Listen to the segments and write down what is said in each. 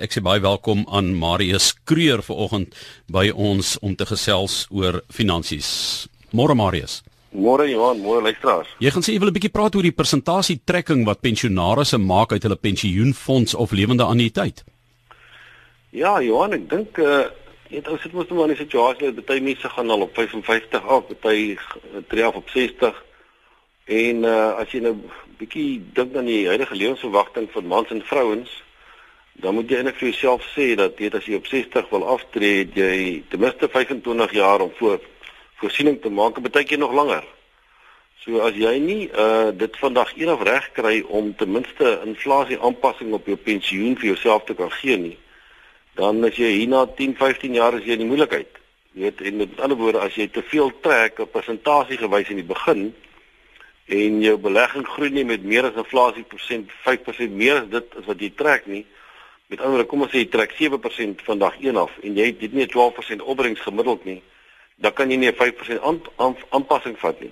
Ek sê baie welkom aan Marius Kreur vanoggend by ons om te gesels oor finansies. Môre Marius. Môre Johan, môre luisteraars. Jy gaan sê jy wil 'n bietjie praat oor die persentasie trekking wat pensionaarsse maak uit hulle pensioenfonds of lewende annuïteit. Ja, Johan, ek dink uh dit ou sit mos nou in 'n situasie dat baie mense gaan al op 55 af, baie tree af op 60. En uh as jy nou bietjie dink aan die huidige lewensverwagting van mans en vrouens, dan moet jy eintlik vir jouself sê dat jy as jy op 60 wil aftree, jy ten minste 25 jaar om voor voorsiening te maak, baie keer nog langer. So as jy nie uh dit vandag eendag reg kry om ten minste inflasie aanpassing op jou pensioen vir jouself te kan gee nie, dan as jy hierna 10, 15 jaar as jy in die moeilikheid. Jy weet en met ander woorde as jy te veel trek op persentasie gewys in die begin en jou belegging groei nie met meer as inflasie persent 5% meer as dit as wat jy trek nie Met ander woorde, kom ons sê jy trek 7% van dag 1 af en jy het nie 'n 12% opbrengs gemiddeld nie, dan kan jy nie 'n 5% aan, aan, aanpassing vat nie.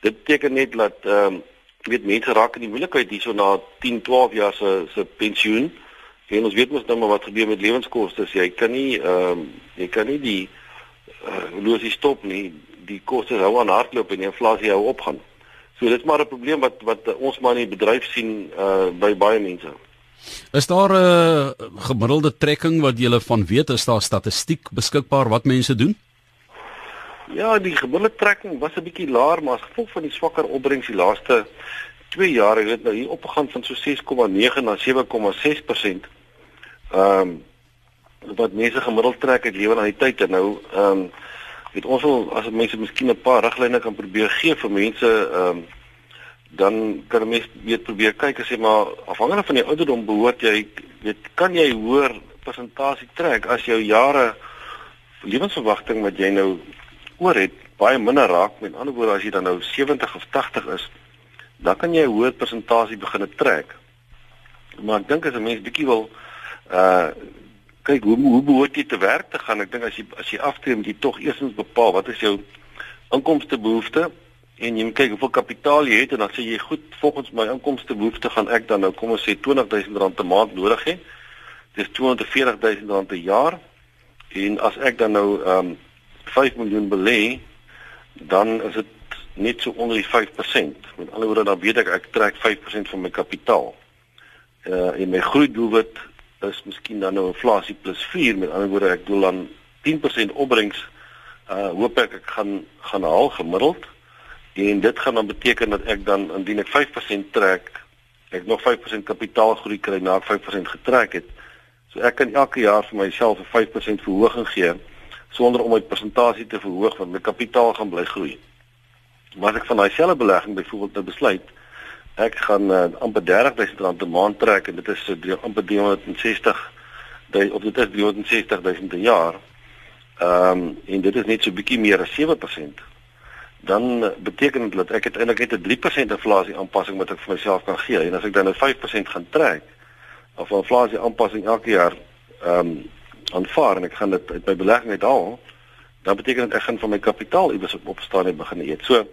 Dit beteken net dat ehm um, weet mense raak in die moeilikheid hierso na 10, 12 jaar se se pensioen. En ons weet mos nou maar wat gebeur met lewenskoste. Jy kan nie ehm um, jy kan nie die uh, losie stop nie. Die koste hou aan hardloop en die inflasie hou opgaan. So dit is maar 'n probleem wat wat ons maar in die bedryf sien uh by baie mense. Is daar 'n uh, gemiddelde trekking wat jy van weet is daar statistiek beskikbaar wat mense doen? Ja, die gemiddelde trekking was 'n bietjie laer, maar as gevolg van die swakker opbrengs die laaste 2 jaar het dit nou hier opgegaan van so 6,9 na 7,6%. Ehm um, wat mense gemiddeld trek het lewe aan die tyd en nou ehm um, weet ons wil as mense miskien 'n paar riglyne kan probeer gee vir mense ehm um, dan kan mens weet probeer kyk as jy maar afhangende van die ouderdom behoort jy weet kan jy hoër persentasie trek as jou jare lewensverwagting wat jy nou oor het baie minder raak. Met ander woorde as jy dan nou 70 of 80 is dan kan jy 'n hoër persentasie begin trek. Maar ek dink as 'n mens bietjie wil uh kyk hoe hoe behoort jy te werk te gaan ek dink as jy as jy aftree moet jy tog eersins bepaal wat is jou inkomste behoeftes en jy moet kyk hoeveel kapitaal jy het en dan sê jy goed volgens my inkomste behoefte gaan ek dan nou kom ons sê R20000 'n maand nodig hê. Dis R240000 'n jaar. En as ek dan nou ehm um, 5 miljoen belê, dan is dit net so onder die 5%. Met ander woorde dan weet ek ek trek 5% van my kapitaal. Uh en my groei doelwit is miskien dan nou inflasie plus 4, met ander woorde ek doel dan 10% opbrengs uh hoop ek ek gaan gaan haal gemiddeld en dit gaan dan beteken dat ek dan indien ek 5% trek, ek nog 5% kapitaalgroei kry na ek 5% getrek het. So ek kan elke jaar vir myself 'n 5% verhoging gee sonder om my persentasie te verhoog want my kapitaal gaan bly groei. Maar as ek van daai selfe belegging byvoorbeeld nou besluit ek gaan uh, amper R30000 'n maand trek en dit is so amper 360 daai of dit is 360000 'n jaar. Ehm um, en dit is net so bietjie meer as 7% dan beteken dit dat ek eintlik net 'n 3% inflasie aanpassing wat ek vir myself kan gee en as ek dan 'n 5% gaan trek of 'n inflasie aanpassing elke jaar ehm um, aanvaar en ek gaan dit uit my belegging uithaal dan beteken dit ek gaan van my kapitaal iewers op opstaan en begin eet. So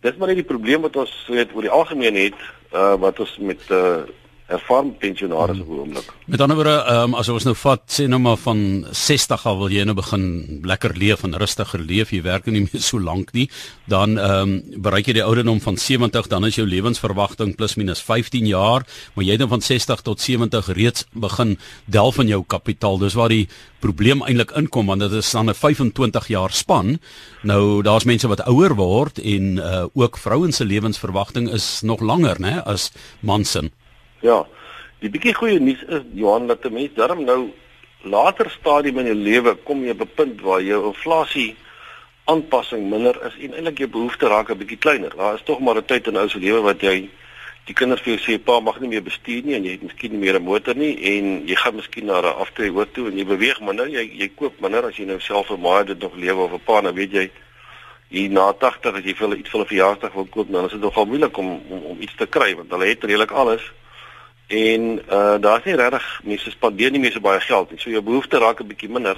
dis maar net die probleem wat ons weet oor die algemeen het uh, wat ons met uh, ervaren pensionaars op oomblik. Met ander woorde, um, as ons nou vat sê nou maar van 60 al wil jy nou begin lekker leef en rustiger leef, jy werk nie meer so lank nie, dan ehm um, bereik jy die ouderdom van 70, dan is jou lewensverwagting plus minus 15 jaar, maar jy dan van 60 tot 70 reeds begin del van jou kapitaal. Dis waar die probleem eintlik inkom want dit is dan 'n 25 jaar span. Nou daar's mense wat ouer word en uh, ook vrouens se lewensverwagting is nog langer, né, as mans se. Ja. Die bietjie goeie nuus is Johan dat 'n mens darm nou later stadium in jou lewe kom jy op 'n punt waar jou inflasie aanpassing minder is en eintlik jou behoefte raak 'n bietjie kleiner. Daar is tog maar 'n tyd in ou se lewe wat jy die kinders vir jou sê pa mag nie meer bestuur nie en jy het miskien nie meer 'n motor nie en jy gaan miskien na 'n aftree hoor toe en jy beweeg minder, jy jy koop minder as jy nou self 'n maai dit nog lewe of 'n pa nou weet jy hier na 80 as jy vir iets vir 'n verjaarsdag wil koop dan is dit nogal moeilik om, om om iets te kry want hulle het redelik alles en uh daar's nie regtig mense spandeer nie meer so baie geld nie. So jou behoefte raak 'n bietjie minder.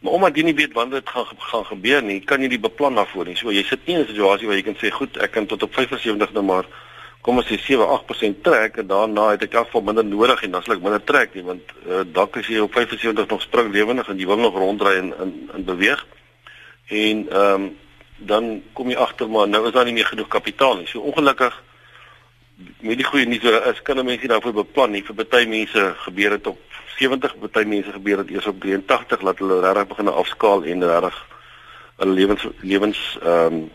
Maar omdat jy nie weet wanneer dit gaan gaan gebeur nie, kan jy nie beplan daarvoor nie. So jy sit nie in 'n situasie waar jy kan sê goed, ek kan tot op 75 nou maar kom ons sê 7-8% trek en daarna het ek afval minder nodig en dan sal ek minder trek nie want uh, dalk as jy op 75 nog spring lewendig en jy wil nog ronddry en in in beweeg en ehm um, dan kom jy agter maar nou is daar nie meer genoeg kapitaal nie. So ongelukkig met die goeie nuus is kan mense daarvoor beplan nie. Vir baie mense gebeur dit op 70, baie mense gebeur dit eers op 83 laat hulle regtig begin afskaal en regtig hulle lewens lewens ehm um,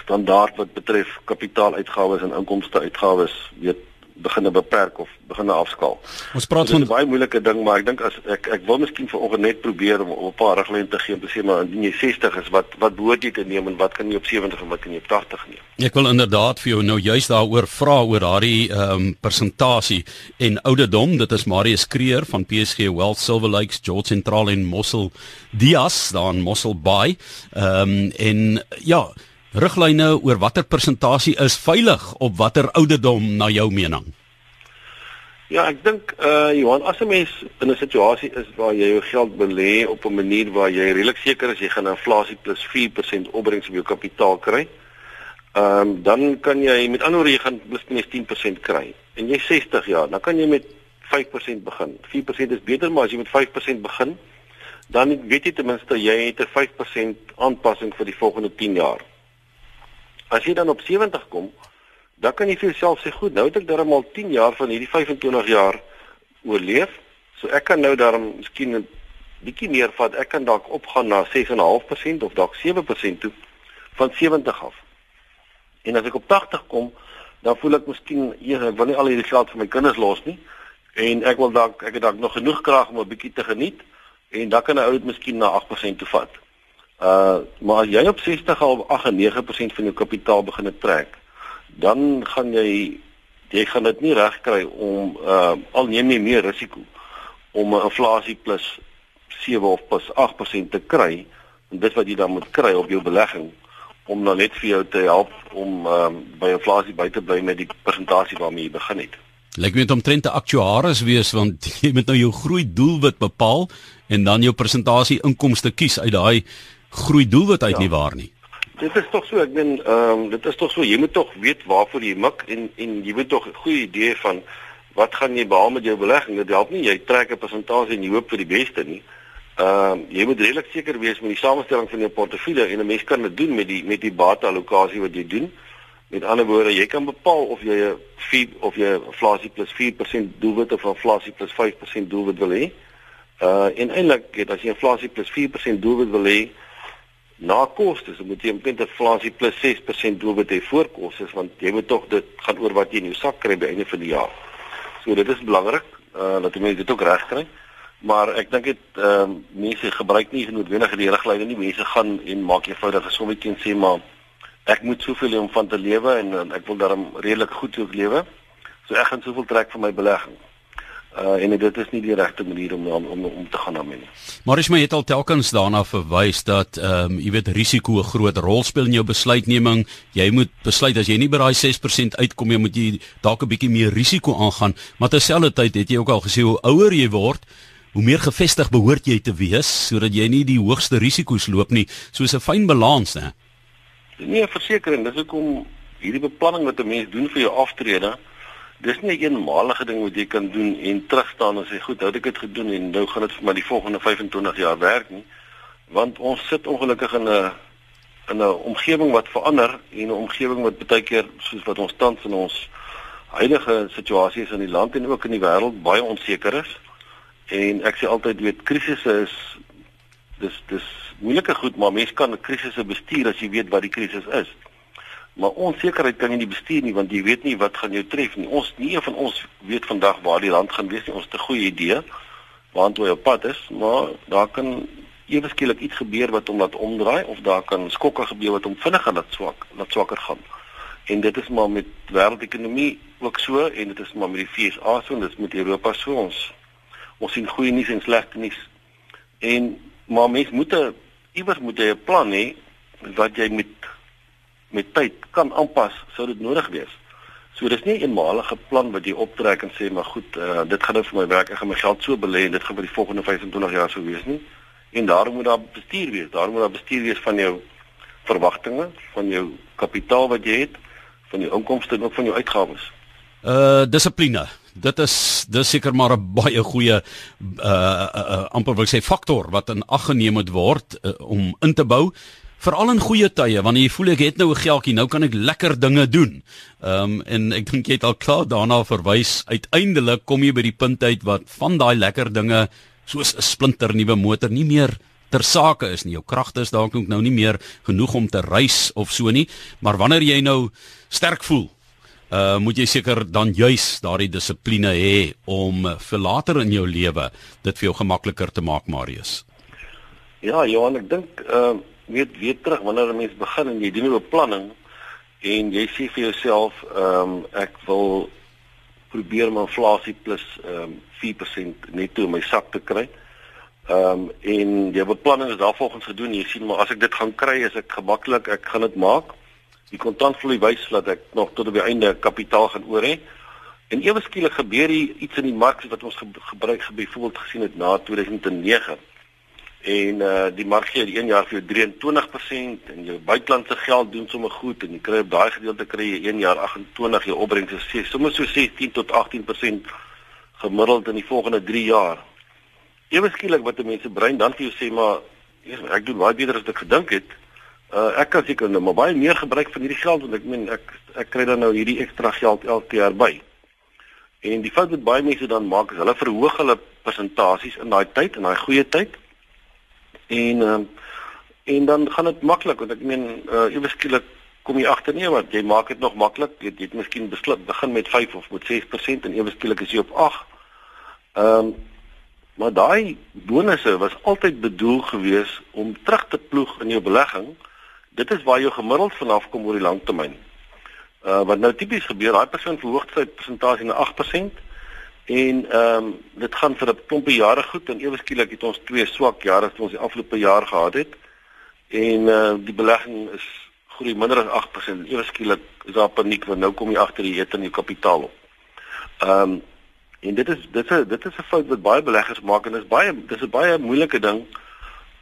standaard wat betref kapitaaluitgawes en inkomste uitgawes weet beginne beperk of beginne afskaal. Ons praat van 'n baie moeilike ding, maar ek dink as ek ek wil miskien vanoggend net probeer om, om 'n paar riglyne te gee om te sê maar indien jy 60 is, wat wat behoort jy te neem en wat kan jy op 70 en wat kan jy op 80 neem? Ek wil inderdaad vir jou nou juist daaroor vra oor daardie ehm um, persentasie en ouderdom. Dit is Marius Kreer van PSG Wealth Silver Lakes, George Central in Mossel Dias daar in Mossel Bay. Ehm um, en ja, riglyne oor watter persentasie is veilig op watter ouderdom na jou mening? Ja, ek dink uh Johan, as 'n mens in 'n situasie is waar jy jou geld belê op 'n manier waar jy redelik seker is jy gaan inflasie plus 4% opbrengs op jou kapitaal kry, ehm um, dan kan jy met ander woorde jy gaan plus minus 10% kry. En jy 60 jaar, dan kan jy met 5% begin. 4% is beter, maar as jy met 5% begin, dan weet jy ten minste jy het 'n 5% aanpassing vir die volgende 10 jaar. As jy dan op 70 kom, dan kan jy vir jouself sê, goed, nou het ek darm al 10 jaar van hierdie 25 jaar oorleef, so ek kan nou darm miskien 'n bietjie meer vat. Ek kan dalk opgaan na 6.5% of dalk 7% toe van 70 af. En as ek op 80 kom, dan voel ek miskien eers ek wil nie al hierdie geld vir my kinders los nie en ek wil dalk ek het dalk nog genoeg krag om 'n bietjie te geniet en dan kan 'n ou dit miskien na 8% toe vat. Uh maar as jy op 60 al 8 en 9% van jou kapitaal begin trek, dan gaan jy jy gaan dit nie reg kry om uh al neem jy meer risiko om 'n inflasie plus 7 of plus 8% te kry en dit wat jy dan moet kry op jou belegging om dan net vir jou te help om um uh, by inflasie by te bly met die persentasie waarmee jy begin het. Lyk my omtrent 'n aktuaris wees want jy moet nou jou groei doelwit bepaal en dan jou persentasie inkomste kies uit daai groei doelwit uit ja. nie waar nie. Dit is tog so, ek meen, ehm um, dit is tog so, jy moet tog weet waarvoor jy mik en en jy moet tog 'n goeie idee van wat gaan jy behaal met jou belegging? Dit help nie jy trek 'n persentasie en jy hoop vir die beste nie. Ehm um, jy moet redelik seker wees met die samestelling van jou portefeulje en 'n mens kan dit doen met die met die bateallokasie wat jy doen. Met ander woorde, jy kan bepaal of jy 'n 4 of jy inflasie plus 4% doelwit of inflasie plus 5% doelwit wil hê. Uh en eintlik, as jy inflasie plus 4% doelwit wil hê, na kostes, moet jy omtrent inflasie plus 6% doelwit hê voor kostes want jy moet tog dit gaan oor wat jy in jou sak kry by einde van die jaar. So dit is belangrik uh dat jy mense dit ook reg kry. Maar ek dink dit ehm uh, mense gebruik nie genoodwendig die riglyne nie. Mense gaan en maak eenvoudige sommetjie en sê maar ek moet soveel om van te lewe en, en ek wil daarom redelik goed ook lewe. So ek gaan soveel trek vir my belegging. Uh en dit is nie die regte manier om om om, om te gaan daarmee nie. Maar is my het al telkens daarna verwys dat ehm um, jy weet risiko 'n groot rol speel in jou besluitneming. Jy moet besluit as jy nie by daai 6% uitkom jy moet jy dalk 'n bietjie meer risiko aangaan, maar terselfdertyd het jy ook al gesê hoe ouer jy word, hoe meer gefestig behoort jy te wees sodat jy nie die hoogste risiko's loop nie. So 'n fyn balans, né? Nee, verseker, dis hoekom hierdie beplanning wat 'n mens doen vir jou aftrede dis nie 'n eenmalige ding wat jy kan doen en terugstaan en sê goed, nou het ek dit gedoen en nou gaan dit vir my die volgende 25 jaar werk nie. Want ons sit ongelukkig in 'n in 'n omgewing wat verander en 'n omgewing wat baie keer soos wat ons tans in ons huidige situasie is in die land en ook in die wêreld baie onseker is. En ek sê altyd weet krisisse is dis dis moeilike goed, maar mense kan krisisse bestuur as jy weet wat die krisis is. Maar onsekerheid kan jy nie bestuur nie want jy weet nie wat gaan jou tref nie. Ons nie een van ons weet vandag waar die land gaan wees nie. Ons het 'n goeie idee waartoe hy op pad is, maar daar kan ewe skielik iets gebeur wat hom laat omdraai of daar kan skokke gebeur wat hom vinniger laat swak, laat swakker gaan. En dit is maar met wêreldekonomie ook so en dit is maar met die FSA so en dit is met Europa so ons. Ons sien goeie nuus en slegte nuus. En maar mens moet 'n iewers moet jy 'n plan hê wat jy met met tyd kan aanpas sou dit nodig wees. So dis nie 'n eenmalige plan wat jy optrek en sê maar goed, uh, dit gaan nou vir my werk, ek gaan my geld so belê en dit gaan vir die volgende 25 jaar sou wees nie. En daarom moet daar bestuur wees. Daarom moet daar bestuur wees van jou verwagtinge, van jou kapitaal wat jy het, van jou inkomste en ook van jou uitgawes. Uh dissipline. Dit is dis seker maar 'n baie goeie uh, uh, uh amper wil ek sê faktor wat in ag geneem moet word uh, om in te bou veral in goeie tye wanneer jy voel ek het nou 'n geldjie nou kan ek lekker dinge doen. Ehm um, en ek dink jy het al klaar daarna verwys uiteindelik kom jy by die punt uit wat van daai lekker dinge soos 'n splinter nuwe motor nie meer ter sake is nie. Jou kragte is dalk nou nie meer genoeg om te reis of so nie, maar wanneer jy nou sterk voel, uh moet jy seker dan juis daardie dissipline hê om vir later in jou lewe dit vir jou gemakliker te maak, Marius. Ja, Johan, ek dink uh weet weet terug wanneer 'n mens begin en jy doen 'n beplanning en jy sê vir jouself, ehm um, ek wil probeer my inflasie plus ehm um, 4% netto in my sak te kry. Ehm um, en die beplanning is daarvolgens gedoen. Jy sien maar as ek dit gaan kry, is ek gemaklik, ek gaan dit maak. Die kontantvloei wys dat ek nog tot op die einde kapitaal gaan oor hê. En ewe skielik gebeur hier iets in die mark wat ons gebruik byvoorbeeld gesien het na 2009. En uh die mark gee die 1 jaar vir jou 23% en jou buitelandse geld doen sommer goed en jy kry op daai gedeelte kry jy 1 jaar 28 jou opbrengs is sommer so 16 tot 18% gemiddeld in die volgende 3 jaar. Ewe skielik wat 'n mens se brein dan vir jou sê maar ek doen baie beter as ek gedink het. Uh ek kan seker nou maar baie meer gebruik van hierdie geld want ek meen ek ek kry dan nou hierdie ekstra geld elke jaar by. En die fout wat baie mense dan maak is hulle verhoog hulle persentasies in daai tyd en daai goeie tyd. En uh, en dan gaan dit maklik want ek meen uh ewe skielik kom jy agter nee wat jy maak dit nog maklik jy, jy het miskien besluit begin met 5 of met 6% en ewe skielik is jy op 8 ehm um, maar daai bonusse was altyd bedoel gewees om terug te ploeg in jou belegging. Dit is waar jou gemiddeld vanaf kom oor die lang termyn uh wat nou tipies gebeur daai persoon verhoog sy persentasie na 8% en ehm um, dit gaan vir 'n klompie jare goed en ewe skielik het ons twee swak jare wat ons die afgelope jaar gehad het en uh die belegging is groei minder as 8%. Ewe skielik is daar paniek want nou kom jy agter jy het in jou kapitaal op. Ehm um, en dit is dit is dit is 'n fout wat baie beleggers maak en dit is baie dis 'n baie moeilike ding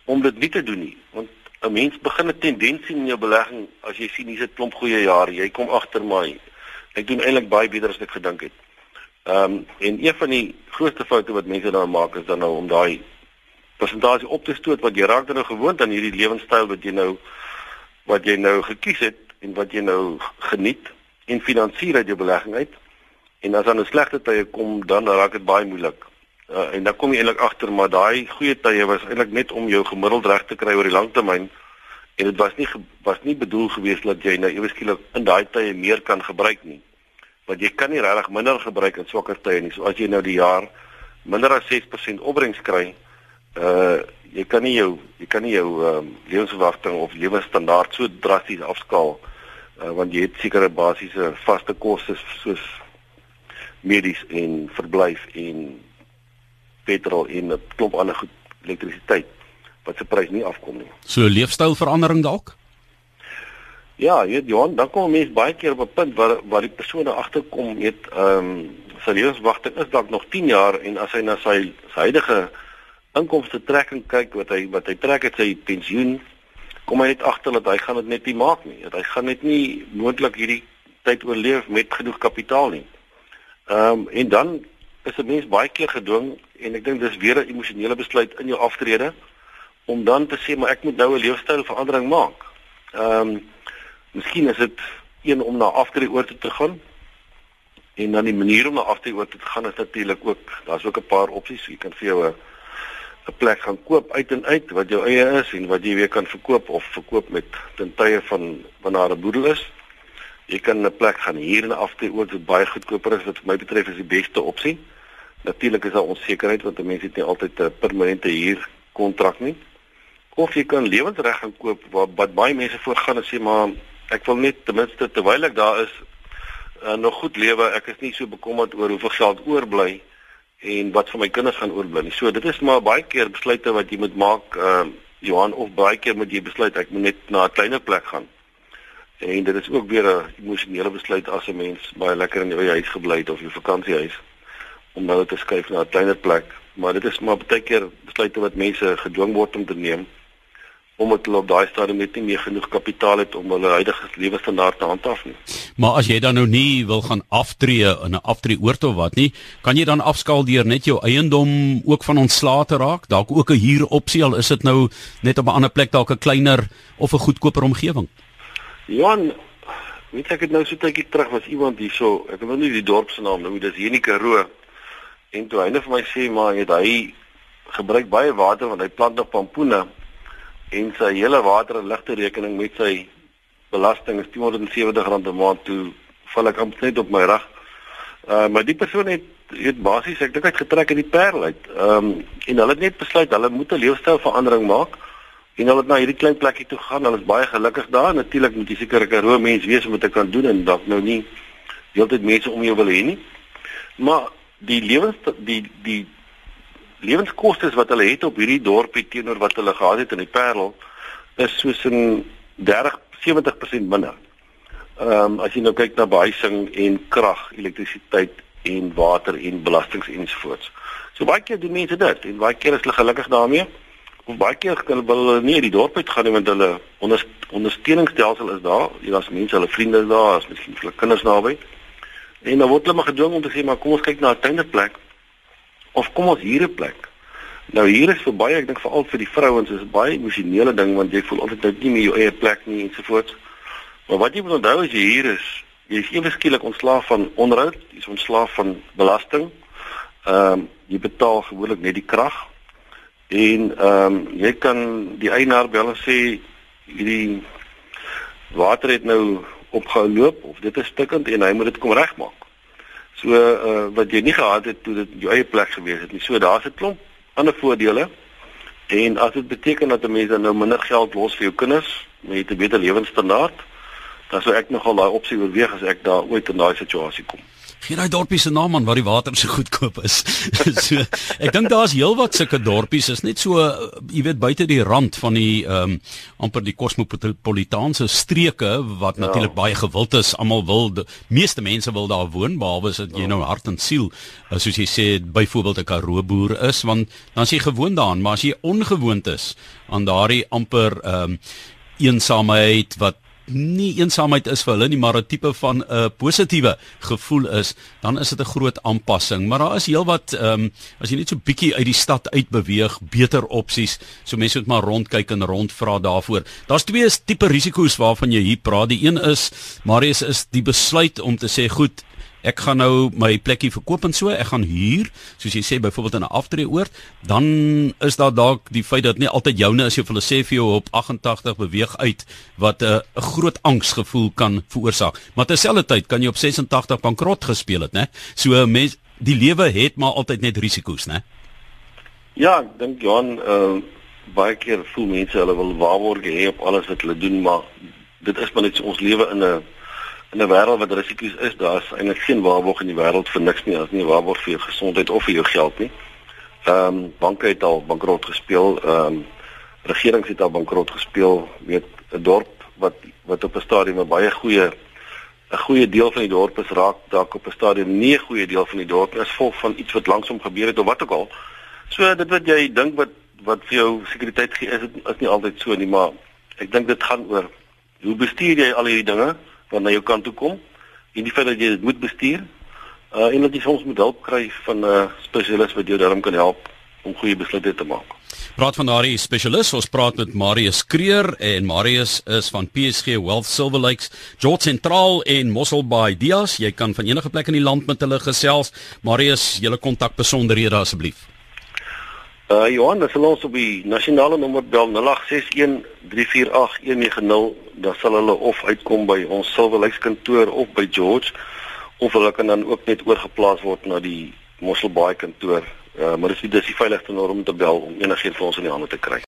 om dit nie te doen nie. Want 'n mens begin 'n tendens sien in jou belegging as jy sien hier's 'n klomp goeie jare, jy kom agter my. Ek doen eintlik baie beter as ek gedink het. Ehm um, en een van die grootste foute wat mense dan maak is dan nou om daai persentasie op te stoot wat jy raak dan nou gewoond aan hierdie lewenstyl wat jy nou wat jy nou gekies het en wat jy nou geniet en finansier uit jou belegging uit. En as dan 'n slegte tye kom, dan raak dit baie moeilik. Uh, en dan kom jy eintlik agter maar daai goeie tye was eintlik net om jou gemiddeld reg te kry oor die langtermyn en dit was nie was nie bedoel gewees dat jy nou ewe skielik in daai tye meer kan gebruik nie. Want jy kan nie regtig minder gebruik in swakker tye nie. So as jy nou die jaar minder as 6% opbrengs kry, uh jy kan nie jou jy kan nie jou ehm um, lewensverwagting of lewensstandaard so drasties afskaal uh, want jy het sekere basiese vaste kostes soos medies en verblyf en petrol en 'n klomp ander goed elektrisiteit wat se prys nie afkom nie. So leefstylverandering dalk? Ja, jy weet Johan, dan kom mense baie keer op 'n punt waar waar die persone agterkom, weet ehm um, sy lewensverwagting is dalk nog 10 jaar en as hy na sy, sy huidige inkomste trekking kyk wat hy wat hy trek het sy pensioen kom hy net agter dat hy gaan dit net nie maak nie. Dat hy gaan net nie moontlik hierdie tyd oorleef met genoeg kapitaal nie. Ehm um, en dan is 'n mens baie keer gedwing en ek dink dis weer 'n emosionele besluit in jou aftrede om dan te sê maar ek moet nou 'n leefstylverandering maak. Ehm um, miskien is dit een om na aftrede oor te gaan. En dan die manier om na aftrede oor te gaan is natuurlik ook daar's ook 'n paar opsies. Jy kan vir jou 'n 'n plek gaan koop uit en uit wat jou eie is en wat jy weer kan verkoop of verkoop met ten tye van wanneer 'n boedel is. Jy kan 'n plek gaan huur en aftree ook wat baie goedkoper is wat vir my betref is die beste opsie. Natuurlik is daar onsekerheid want mense het nie altyd 'n permanente huurkontrak nie. Of jy kan lewensreg gaan koop wat, wat baie mense voorgaan en sê maar ek wil net ten minste terwyl ek daar is uh, nog goed lewe. Ek is nie so bekommerd oor hoeveel geld oorbly en wat vir my kinders gaan oorbly nie. So dit is maar baie keer besluite wat jy moet maak uh Johan of baie keer moet jy besluit ek moet net na 'n kleiner plek gaan. En dit is ook weer 'n emosionele besluit as 'n mens baie lekker in jou huis gebly het of jou vakansiehuis om nou te skuif na 'n kleiner plek. Maar dit is maar baie keer besluite wat mense gedwing word om te neem. Omdat hulle op daai stadium net nie meer genoeg kapitaal het om hulle huidige lewenstandaard te handhaaf nie. Maar as jy dan nou nie wil gaan aftree in 'n aftreeoort of wat nie, kan jy dan afskaal deur net jou eiendom ook van ontslae te raak, dalk ook 'n huuropsie al is dit nou net op 'n ander plek dalk 'n kleiner of 'n goedkoper omgewing. Johan, weet ek het nou so tydjie terug was iemand hierso, ek weet nie die dorp se naam nou, dis hier in die Karoo. En toe hy net vir my sê maar hy gebruik baie water want hy plant nog pampoene en sy hele water en ligte rekening met sy belasting is R270 'n maand toe val ek amper net op my rug. Uh maar die persoon het het basies ek dink hy het getrek in die Parel uit. Ehm um, en hulle het net besluit hulle moet 'n leefstylverandering maak en hulle het na hierdie klein plekkie toe gaan. Hulle is baie gelukkig daar. Natuurlik moet jy seker 'n Karoo mens wees om dit te kan doen en dalk nou nie heeltyd mense om jou wil hê nie. Maar die lewens die die lewenskoste wat hulle het op hierdie dorpie teenoor wat hulle gehad het in die Parel is soos 'n 30 70% minder. Ehm um, as jy nou kyk na behuising en krag, elektrisiteit en water en belastings ensovoorts. So baie keer doen mense dit en baie keer is hulle gelukkig daarmee. Of baie keer kan hulle nie die dorp uit gaan nie want hulle onder, ondersteuningsstelsel is daar. Jy daar's mense, hulle vriende is daar, as miskien hulle kinders naby. En dan word hulle maar gedwing om te sê maar kom ons kyk na 'n tuinde plek of kom ons hier 'n plek. Nou hier is vir baie, ek dink veral vir die vrouens is baie emosionele ding want jy voel altyd net nie meer jou eie plek nie ensovoorts. Maar wat jy moet onthou as jy hier is, jy is ewe skielik ontslaaf van onderhoud, jy is ontslaaf van belasting. Ehm um, jy betaal gewoonlik net die krag en ehm um, jy kan die eienaar bel en sê hierdie water het nou opgehou loop of dit is stukkend en hy moet dit kom regmaak. So uh, wat jy nie gehad het toe dit jou eie plek gewees het nie. So daar's 'n klomp ander voordele. En as dit beteken dat 'n mens dan nou minder geld los vir jou kinders, met 'n beter lewensstandaard, dan sou ek nogal daai opsie oorweeg as ek daar ooit in daai situasie kom. Gee daai dorpie se naam aan waar die water so goedkoop is. so ek dink daar's heelwat sulke dorpies is net so jy weet buite die rand van die ehm um, amper die kosmopolitaanse streke wat ja. natuurlik baie gewild is. Almal wil de, meeste mense wil daar woon behalwe as jy ja. nou hart en siel uh, soos jy sê byvoorbeeld 'n Karoo boer is want dan is jy gewoond daaraan, maar as jy ongewoond is aan daardie amper ehm um, eensaamheid wat nie eensaamheid is vir hulle nie, maar 'n tipe van 'n uh, positiewe gevoel is, dan is dit 'n groot aanpassing. Maar daar is heelwat ehm um, as jy net so bietjie uit die stad uit beweeg, beter opsies. So mense moet maar rondkyk en rondvra daarvoor. Daar's twee tipe risiko's waarvan jy hier praat. Die een is Marius is die besluit om te sê, "Goed, ek gaan nou my plekkie verkoop en so, ek gaan huur, soos jy sê byvoorbeeld in 'n aftreeoord, dan is daar dalk die feit dat nie altyd joune as jy vir hulle sê vir jou op 88 beweeg uit wat 'n uh, groot angsgevoel kan veroorsaak. Maar terselfdertyd kan jy op 86 bankrot gespeel het, né? So mens die lewe het maar altyd net risiko's, né? Ja, ek dink Johan, uh baie keer voel mense hulle wil waarborge hê op alles wat hulle doen, maar dit is maar net ons lewe in 'n in 'n wêreld wat risiko's is, daar's eintlik geen waarborg in die wêreld vir niks nie, as nie waarborg vir jou gesondheid of vir jou geld nie. Ehm um, banke het al bankrot gespeel, ehm um, regerings het al bankrot gespeel, weet 'n dorp wat wat op 'n stadium 'n baie goeie 'n goeie deel van die dorp is raak dalk op 'n stadium nie 'n goeie deel van die dorp is vol van iets wat langsom gebeur het of wat ook al. So dit wat jy dink wat wat vir jou sekuriteit gee is is nie altyd so nie, maar ek dink dit gaan oor hoe bestuur jy al hierdie dinge? Wat na jou kant toe kom en die feit dat jy dit moet bestuur uh, en dat jy soms moet hulp kry van 'n uh, spesialis wat jou daarom kan help om goeie besluite te maak. Praat van daardie spesialis, ons praat met Marius Kreer en Marius is van PSG Wealth Silver Lakes, George Central en Mossel Bay Dias. Jy kan van enige plek in die land met hulle gesels. Marius, julle kontak besonderhede asseblief. Uh Johan, as ons op die nasionale nommer bel 0861 348190, dan sal hulle of uitkom by ons Silver Lakes kantoor of by George of hulle kan dan ook net oorgeplaas word na die Mosselbaai kantoor. Uh maar dis die dis die veiligste nommer om te bel om enigiets vir ons in die hande te kry.